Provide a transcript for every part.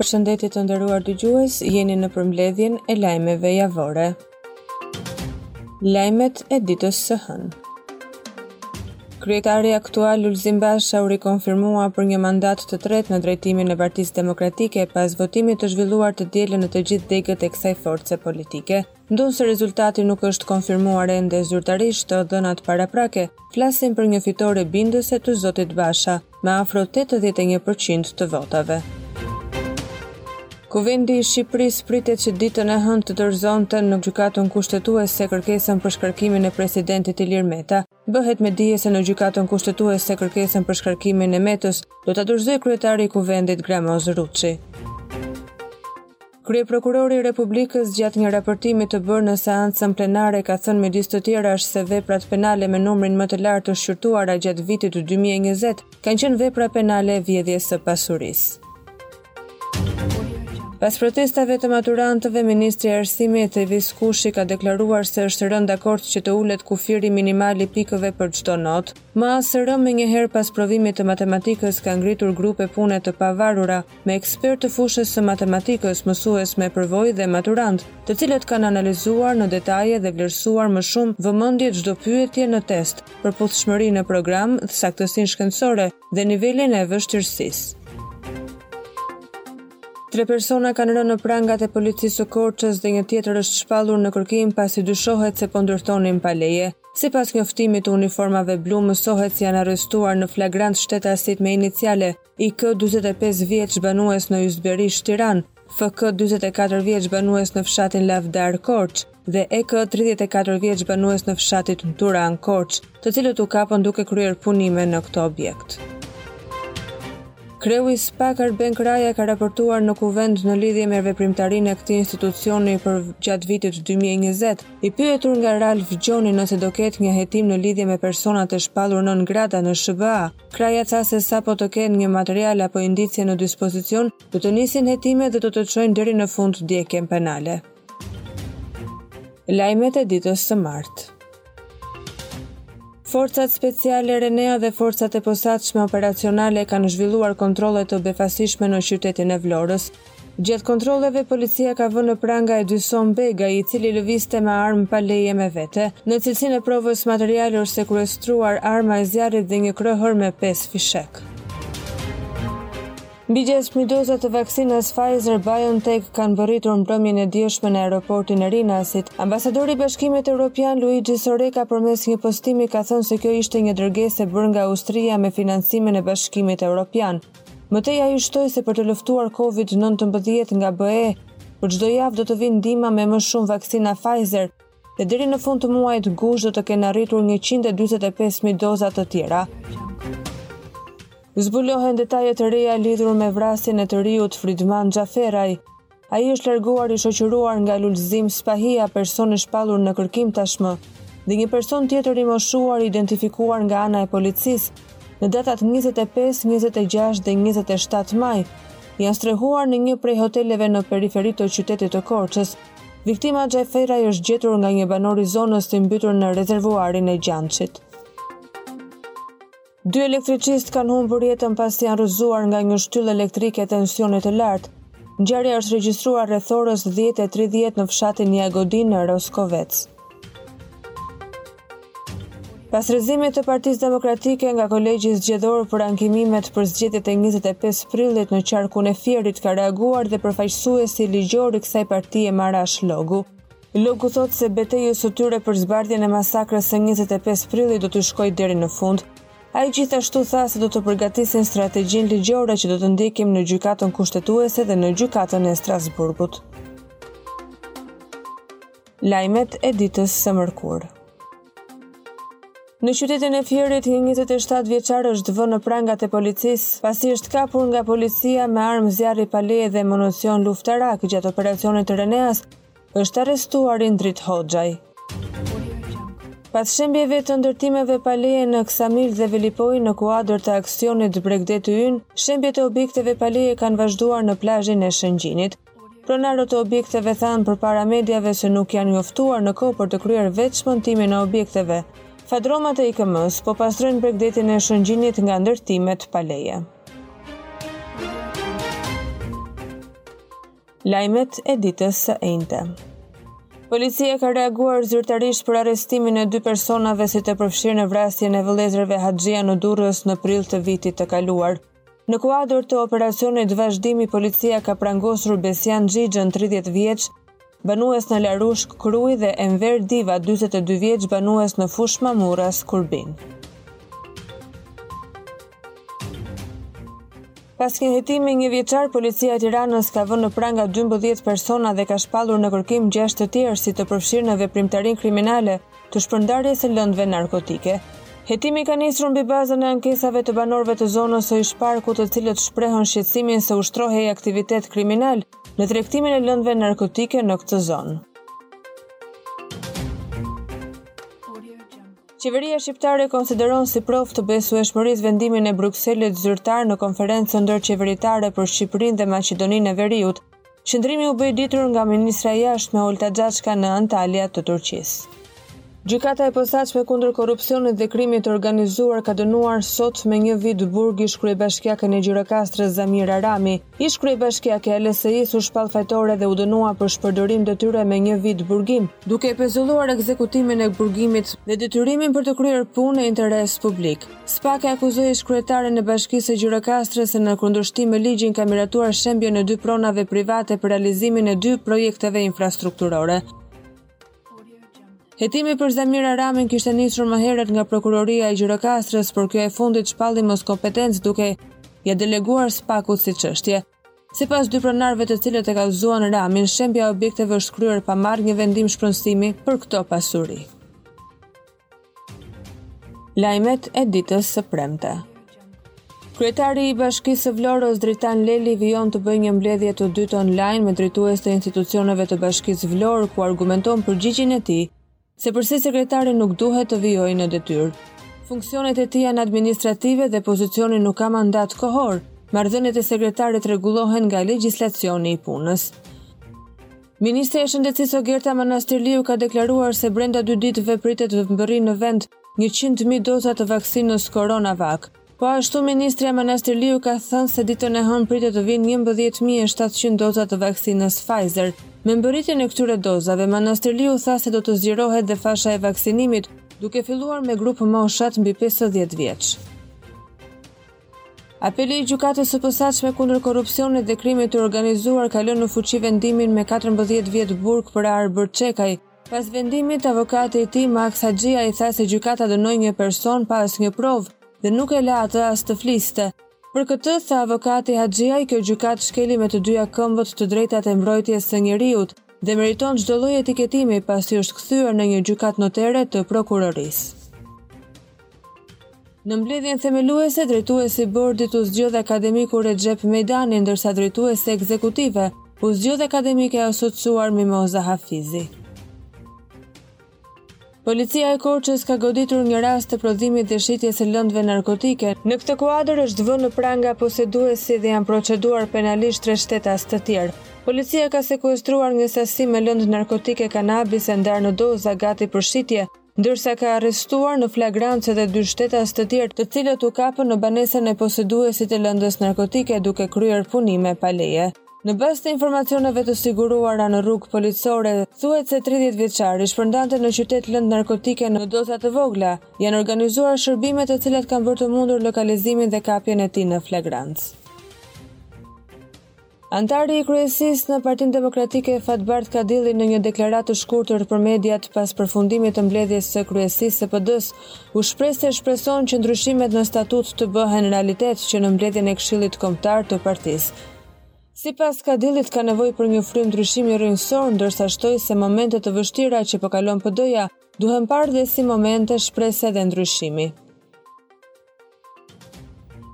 Përshëndetje të nderuar dëgjues, jeni në përmbledhjen e lajmeve javore. Lajmet e ditës së hënë. Kryetari aktual Lulzim Basha u rikonfirmua për një mandat të tretë në drejtimin e Partisë Demokratike pas votimit të zhvilluar të dielën në të gjithë degët e kësaj force politike. Ndonëse rezultati nuk është konfirmuar ende zyrtarisht, të dhënat paraprake flasin për një fitore bindëse të zotit Basha, me afro tetëdhjetë e një për qind të votave. Kuvendi i Shqipërisë pritet që ditën e hënë të dorëzonte në Gjykatën Kushtetuese kërkesën për shkarkimin e presidentit Ilir Meta, Bëhet me dije se në Gjykatën Kushtetuese kërkesën për shkarkimin e Metës do ta dorëzojë kryetari i Kuvendit Gramoz Ruçi. Kryeprokurori i Republikës gjatë një raportimi të bërë në seancën plenare ka thënë midis të tjerash se veprat penale me numrin më të lartë të shqyrtuara gjatë vitit 2020 kanë qenë vepra penale e vjedhjes së pasurisë. Pas protestave të maturantëve, Ministri i Arsimit, Evis Kushi, ka deklaruar se është rënë dakord që të ulet kufiri minimal i pikëve për çdo notë. MASR menjëherë pas provimit të matematikës ka ngritur grupe pune të pavarura me ekspertë të fushës së matematikës, mësues me përvojë dhe maturantë, të cilët kanë analizuar në detaje dhe vlerësuar me shumë vëmendje çdo pyetje në test, përputhshmërinë në program, saktësinë shkencore dhe nivelin e vështirësisë. Tre persona kanë rënë në prangat e policisë së Korçës dhe një tjetër është shpallur në kërkim pasi dyshohet se po ndërtonin pa leje. Sipas njoftimit të uniformave blu mësohet se janë arrestuar në flagrant shtetasit me iniciale IK 45 vjeç banues në Yzberish Tiranë, FK 44 vjeç banues në fshatin Lavdar Korçë dhe EK 34 vjeç banues në fshatin Turan Korçë, të cilët u kapën duke kryer punime në këtë objekt. Kreu i SPAK Arben Kraja ka raportuar në Kuvend në lidhje me veprimtarinë e këtij institucioni përgjatë vitit 2020. I pyetur nga Ralf Gjoni nëse do ketë një hetim në lidhje me personat e shpallur non grata në SHBA, Kraja tha se sapo të kenë një material apo indicie në dispozicion, do të nisin hetimet dhe do të çojnë deri në fund ndjekjen penale. Lajmet e ditës së martë. Forcat speciale Renea dhe forcat e posaçme operacionale kanë zhvilluar kontrolle të befasishme në qytetin e Vlorës. Gjatë kontrolleve, policia ka vënë në pranga Edison Begaj, i cili lëvizte me armë pa leje me vete. Në cilësinë e provës materiale është sekuestruar arma e zjarrit dhe një krëhër me pesë fishekë. Mbi gjashtë mijë doza të vaksinës Pfizer-BioNTech kanë mbërritur mbrëmjen e djeshme në aeroportin e Rinasit. Ambasadori i Bashkimit Europian, Luigi Soreca përmes një postimi ka thënë se kjo ishte një dërgesë e bërë nga Austria me financimin e Bashkimit Europian. Më tej ai shtoi se për të luftuar Covid nëntëmbëdhjetë nga BE, për çdo javë do të vijnë ndihma me më shumë vaksina Pfizer dhe deri në fund të muajit gusht do të kenë arritur njëqind e dyzet e pesë mijë doza të tjera. Zbulohen detaje të reja lidhur me vrasjen e të riut Fridman Xhaferaj. Ai është larguar i shoqëruar nga Lulzim Spahia, person i shpallur në kërkim tashmë, dhe një person tjetër i moshuar i identifikuar nga ana e policisë në datat 25, 26 dhe 27 maj. Janë strehuar në një prej hoteleve në periferi të qytetit të Korçës. Viktima Xhaferaj është gjetur nga një banor i zonës i mbytur në rezervuarin e Gjançit. Dy elektricistë kanë humbur jetën pasi janë rrëzuar nga një shtyllë elektrike e tensionit të lartë. Ngjarja është regjistruar rreth orës 10:30 në fshatin Jagodinë në Roskovec. Pas rrëzimit të Partisë Demokratike nga kolegji zgjedhor për ankimimet për zgjedhjet e 25 prillit në qarkun e Fierit ka reaguar dhe përfaqësuesi ligjor i kësaj partie Marash Logu. Logu thotë se betejës së tyre për zbardhjen e masakrës së njëzet e pesë prillit do t'i shkojë deri në fund. Ai gjithashtu tha se do të përgatisim strategjinë ligjore që do të ndjekim në Gjykatën Kushtetuese dhe në Gjykatën e Strasburgut. Lajmet e ditës së mërkurë. Në qytetin e Fierit, një 27 vjeçar është vënë në prangat e policisë, pasi është kapur nga policia me armë zjarri pa leje dhe municion luftarak gjatë operacionit të Reneas, Është arrestuar Indrit Hoxhaj. Pas shembjeve të ndërtimeve pa leje në Ksamil dhe Velipojë në kuadër të aksionit Bregdeti ynë, shembjet e objekteve pa leje kanë vazhduar në plazhin e Shëngjinit. Pronarët e objekteve thanë përpara mediave se nuk janë njoftuar në kohë për të kryer vetë shmontimin e objekteve. Fadromat e IKM-së po pastrojnë bregdetin e Shëngjinit nga ndërtimet pa leje. Lajmet e ditës së enjte. Policia ka reaguar zyrtarisht për arrestimin e dy personave si të përfshirë në vrasjen e vëllezërve Haxhia në Durrës në prill të vitit të kaluar. Në kuadër të operacionit Vazhdimi, policia ka prangosur Besian Xhixhën, 30 vjeç, banues në Larushk, Krujë dhe Enver Diva, 42 vjeç, banues në Fushë Mamurras, Kurbin. Pas një hetimi njëvjeçar, Policia e Tiranës ka vënë në pranga dymbëdhjetë persona dhe ka shpallur në kërkim gjashtë të tjerë si të përfshirë në veprimtarinë kriminale të shpërndarjes së lëndëve narkotike. Hetimi ka nisur mbi bazën e ankesave të banorëve të zonës së Ish-Parkut të cilët shprehën shqetësimin se ushtrohej aktivitet kriminal në tregtimin e lëndëve narkotike në këtë zonë. Qeveria shqiptare e konsideron si provë të besueshmërisë vendimin e Brukselit zyrtar në konferencën ndërqeveritare për Shqipërinë dhe Maqedoninë e Veriut. Qëndrimi u bë i ditur nga ministrja e Jashtme Olta Xhaçka në Antalya të Turqisë. Gjykata e Posaçme kundër Korrupsionit dhe Krimit të Organizuar ka dënuar sot me një vit burg ish-kryebashkiakën e Gjirokastrës Zamira Rami, Ish-kryebashkiakja e LSI-së u shpall fajtore dhe u dënua për shpërdorim detyre me një vit burgim, duke e pezulluar ekzekutimin e burgimit dhe detyrimin për të kryer punë në interes publik. Spak e akuzoi ish-kryetaren e Bashkisë së Gjirokastrës se në kundërshtim me ligjin ka miratuar shembjen e dy pronave private për realizimin e dy projekteve infrastrukturore. Hetimi për Zamira Ramin kishte nisur më herët nga prokuroria e Gjirokastrës, por kjo e fundit shpalli moskompetencë duke ia deleguar spakut si çështje. Sipas dy pronarëve të cilët e kallëzuan Ramin, shembja e objekteve është kryer pa marrë një vendim shpronësimi për këto pasuri. Lajmet e ditës së premte. Kryetari i Bashkisë së Vlorës Dritan Leli vijon të bëjë një mbledhje të dytë online me drejtues të institucioneve të Bashkisë Vlorë ku argumenton përgjigjen e tij se përse sekretari nuk duhet të vijojë në detyrë. Funksionet e tij janë administrative dhe pozicioni nuk ka mandat kohor. Marrëdhëniet e sekretarit rregullohen nga legjislacioni i punës. Ministrja e Shëndetësisë Ogerta Manastirliu ka deklaruar se brenda dy ditëve pritet të mbërrijnë në vend 100.000 doza të vaksinës CoronaVac. Po ashtu, ministrja Manastirliu ka thënë se ditën e hënë pritet të vijnë 11.700 doza të vaksinës Pfizer. Me mbërritjen e këtyre dozave, Manastirliu tha se do të zgjerohet dhe fasha e vaksinimit, duke filluar me grupmoshat mbi 50 vjeç. Apeli i Gjykatës së Posaçme kundër Korrupsionit dhe Krimit të Organizuar ka lënë në fuqi vendimin me 14 vjet burg për Arbër Çekaj. Pas vendimit, avokati i tij, Maks Haxhiaj, tha se gjykata dënoi një person pa asnjë provë dhe nuk e la atë as të fliste. Për këtë, tha avokati Haxhiaj, kjo gjykatë shkeli me të dyja këmbët të drejtat e mbrojtjes së njeriut dhe meriton çdo lloj etiketimi pasi është kthyer në një gjykatë notere të prokurorisë. Në mbledhjen themeluese, drejtues i bordit u zgjodh akademiku Rexhep Mejdani, ndërsa drejtuese ekzekutive u zgjodh akademike e asociuar Mimoza Hafizi. Policia e Korçës ka goditur një rast të prodhimit dhe shitjes së lëndëve narkotike. Në këtë kuadër është vënë në pranga poseduesi dhe janë proceduar penalisht tre shtetas të tjerë. Policia ka sekuestruar një sasi me lëndë narkotike kanabis e ndarë në doza gati për shitje, ndërsa ka arrestuar në flagrancë edhe dy shtetas të tjerë, të cilët u kapën në banesën e poseduesit të lëndës narkotike duke kryer punime pa leje. Në bazë të informacioneve të siguruara në rrugë policore, thuhet se 30 vjeçari shpërndante në qytet lëndë narkotike në doza të vogla. Janë organizuar shërbime të cilat kanë bërë të mundur lokalizimin dhe kapjen e tij në flagrancë. Anëtari i kryesisë në Partinë Demokratike Fatbardh Kadilli në një deklaratë të shkurtër për mediat pas përfundimit të mbledhjes së kryesisë së PD-së, u shpreh se shpreson që ndryshimet në statut të bëhen realitet që në mbledhjen e Këshillit Kombëtar të partisë. Sipas Kadillit ka nevojë për një frymë ndryshimi rrënjësor, ndërsa shtoi se momentet e vështira që po kalon PD-ja duhen parë dhe si momente shprese dhe ndryshimi.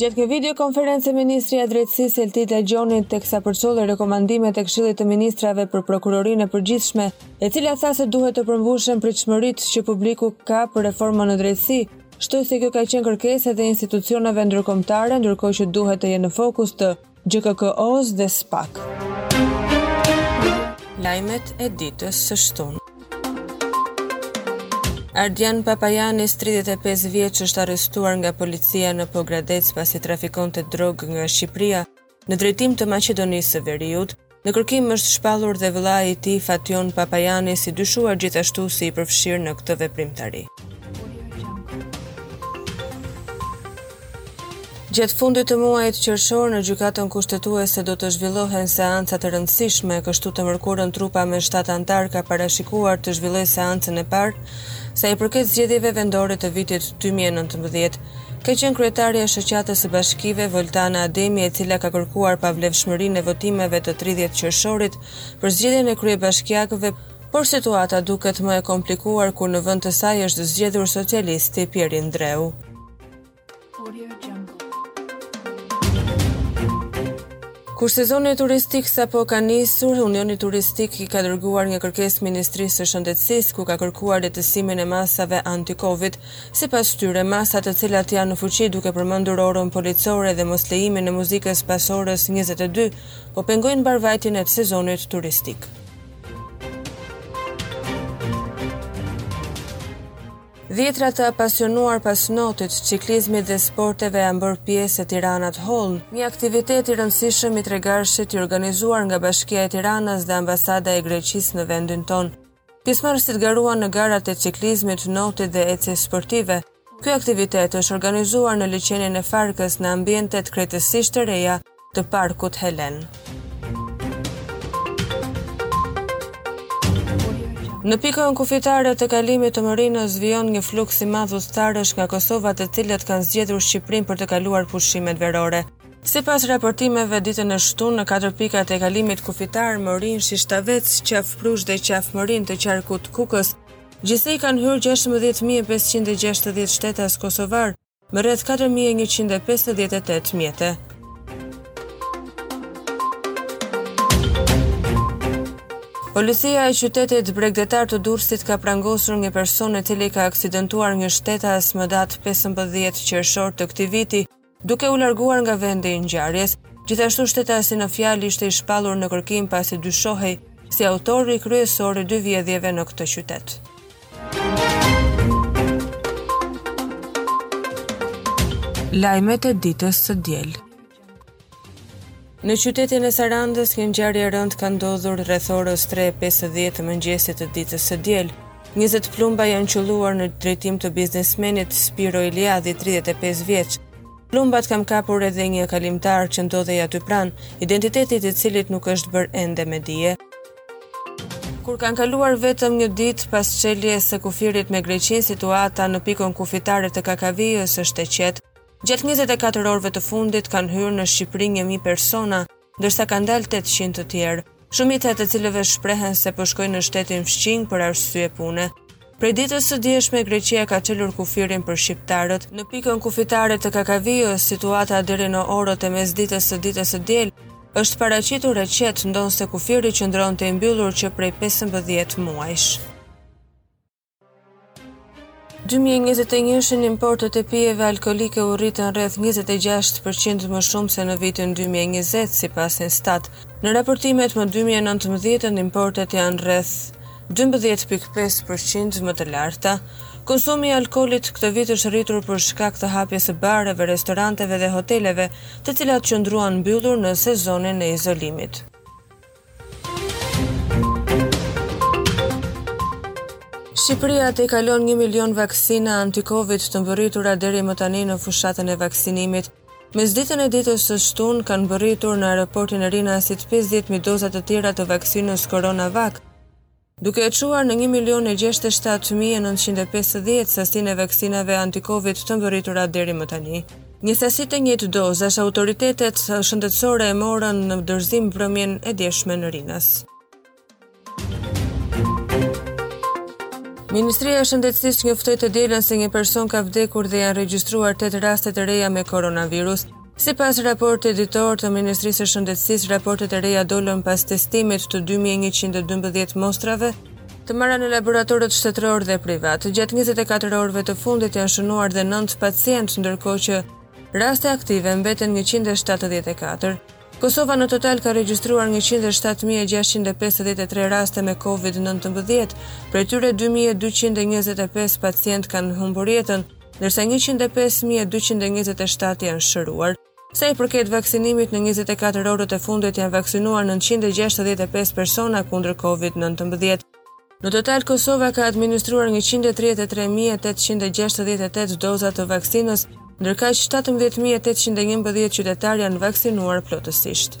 Gjatë një video konference Ministrja e Drejtësisë Etilda Gjoni teksa përcolli rekomandimet e këshillit të ministrave për Prokurorinë e përgjithshme, e cila tha se duhet të përmbushen pritshmëritë që publiku ka për reformën në drejtësi, shtoi se kjo ka qenë kërkesë edhe e institucioneve ndërkombëtare, ndërkohë që duhet të jenë në fokus të GJKKO-së dhe SPAK. Lajmet e ditës së shtunë. Ardian Papajanis, 35 vjeç, është arrestuar nga policia në Pogradec pasi trafikonte drogë nga Shqipëria në drejtim të Maqedonisë së Veriut, Në kërkim është shpallur dhe vëllai i tij Fatjon Papajani i dyshuar gjithashtu si i përfshirë në këtë veprimtari. Gjatë fundit të muajit qershor në Gjykatën Kushtetuese do të zhvillohen seanca të rëndësishme, kështu të mërkurën trupa me 7 anëtarë ka parashikuar të zhvillojë seancën e parë sa i përket zgjedhjeve vendore të vitit 2019. Ka qenë kryetarja e Shoqatës së Bashkive, Voltana Ademi, e cila ka kërkuar pavlefshmërinë e votimeve të tridhjetë qershorit për zgjedhjen e kryebashkiakëve, por situata duket më e komplikuar kur në vend të saj është zgjedhur socialisti Pjerin Ndreu. Kur sezoni turistik sapo ka nisur, Unioni Turistik i ka dërguar një kërkesë Ministrisë së Shëndetësisë, ku ka kërkuar lehtësimin e masave anti-Covid, Sipas tyre, masat të cilat janë në fuqi duke përmendur orën policore dhe moslejimin e muzikës pas orës njëzet e dy, po pengojnë mbarëvajtjen e sezonit turistik. Dhjetra të apasionuar pas notit, çiklizmit dhe sporteve janë bërë pjesë e Tiranathlon, një aktivitet i rëndësishëm i tregarëshit i organizuar nga Bashkia e Tiranës dhe Ambasada e Greqisë në vendin tonë. Pjesëmarrësit garuan në garat e ciklizmit, notit dhe ecjes sportive. Ky aktivitet është organizuar në liqenin e Farkës në ambientet krejtësisht të reja të Parkut Helen. Në pikën kufitare të kalimit të Morinës vijon një fluks i madh udhëtarësh nga Kosova të cilët kanë zgjedhur Shqipërinë për të kaluar pushimet verore. Sipas raportimeve, ditën e shtunë në katër pikat e kalimit kufitar Morinë, Shishtavec, Qafë Prush dhe Qafë Morinë të qarkut Kukës, gjithsej kanë hyrë gjashtëmbëdhjetë mijë e pesëqind e gjashtëdhjetë shtetas kosovarë me rreth katër mijë e njëqind e pesëdhjetë e tetë mjete. Policia e qytetit bregdetar të Durrësit ka prangosur një person i cili ka aksidentuar një shtetas më datë 15 qershor të këtij viti Duke u larguar nga vendi i ngjarjes, gjithashtu shtetasi në fjalë ishte i shpallur në kërkim pasi dyshohej si autori kryesor i dy vjedhjeve në këtë qytet. Lajmet e ditës së diel. Në qytetin e Sarandës, një ngjarje e rëndë ka ndodhur rreth orës 3:50 të mëngjesit të ditës së diel. 20 plumba janë qëlluar në drejtim të biznesmenit Spiro Iliadhi, 35 vjeç. Plumbat kanë kapur edhe një kalimtar që ndodhej aty pranë, identiteti i të cilit nuk është bërë ende me dije. Kur kanë kaluar vetëm një ditë pas çeljes së kufirit me Greqinë, situata në pikën kufitare të Kakavijës është e qetë. Gjatë njëzet e katër orëve të fundit kanë hyrë në Shqipëri një mijë persona, ndërsa kanë dalë tetëqind të tjerë, shumica e të cilëve shprehen se po shkojnë në shtetin fqinj për arsye pune. Prej ditës së djeshme Greqia ka çelur kufirin për shqiptarët. Në pikën kufitare të Kakavijës, situata deri në orët e mesditës së ditës së diel është paraqitur e qetë, ndonëse kufiri qëndronte i mbyllur që prej pesëmbëdhjetë muajsh. 2021 importet e pijeve alkoolike u rritën rreth 26% më shumë se në vitin 2020, sipas INSTAT. Në raportimet më 2019-n, importet janë rreth 12.5% më të larta. Konsumi i alkoolit këtë vit është rritur për shkak të hapjes së bareve, restoranteve dhe hoteleve, të cilat qëndruan mbyllur në sezonin e izolimit. Shqipëria tejkalon 1 milion vaksina anti-Covid të mbërritura deri më tani në fushatën e vaksinimit. Mesditën e ditës së shtunë kanë mbërritur në aeroportin e Rinasit 50.000 doza të tjera të vaksinës CoronaVac. duke e çuar në një milion e gjashtëdhjetë e shtatë mijë e nëntëqind e pesëdhjetë sasinë e vaksinave anti-Covid të mbërritura deri më tani. Një sasi të njëjtë dozash autoritetet shëndetësore e morën në dorëzim mbrëmjen e djeshme në Rinas. Ministria e Shëndetësisë njoftoi të dielën se një person ka vdekur dhe janë regjistruar tetë raste të reja me koronavirus. Sipas raportit ditor të Ministrisë së Shëndetësisë, raportet e reja dolën pas testimit të dy mijë e njëqind e dymbëdhjetë mostrave, të marra në laboratorët shtetërorë dhe privatë. Gjatë njëzet e katër orëve të fundit janë shëruar dhe nëntë pacientë, ndërkohë që raste aktive mbeten njëqind e shtatëdhjetë e katër. Kosova në total ka regjistruar njëqind e shtatë mijë e gjashtëqind e pesëdhjetë e tre raste me Covid nëntëmbëdhjetë, prej tyre dy mijë e dyqind e njëzet e pesë pacientë kanë humbur jetën, ndërsa njëqind e pesë mijë e dyqind e njëzet e shtatë janë shëruar. Sa i përket vaksinimit, në njëzet e katër orët e fundit janë vaksinuar nëntëqind e gjashtëdhjetë e pesë persona kundër Covid nëntëmbëdhjetë. Në total, Kosova ka administruar njëqind e tridhjetë e tre mijë e tetëqind e gjashtëdhjetë e tetë doza të vaksinës, ndërkaq shtatëmbëdhjetë mijë e tetëqind e njëmbëdhjetë qytetarë janë vaksinuar plotësisht.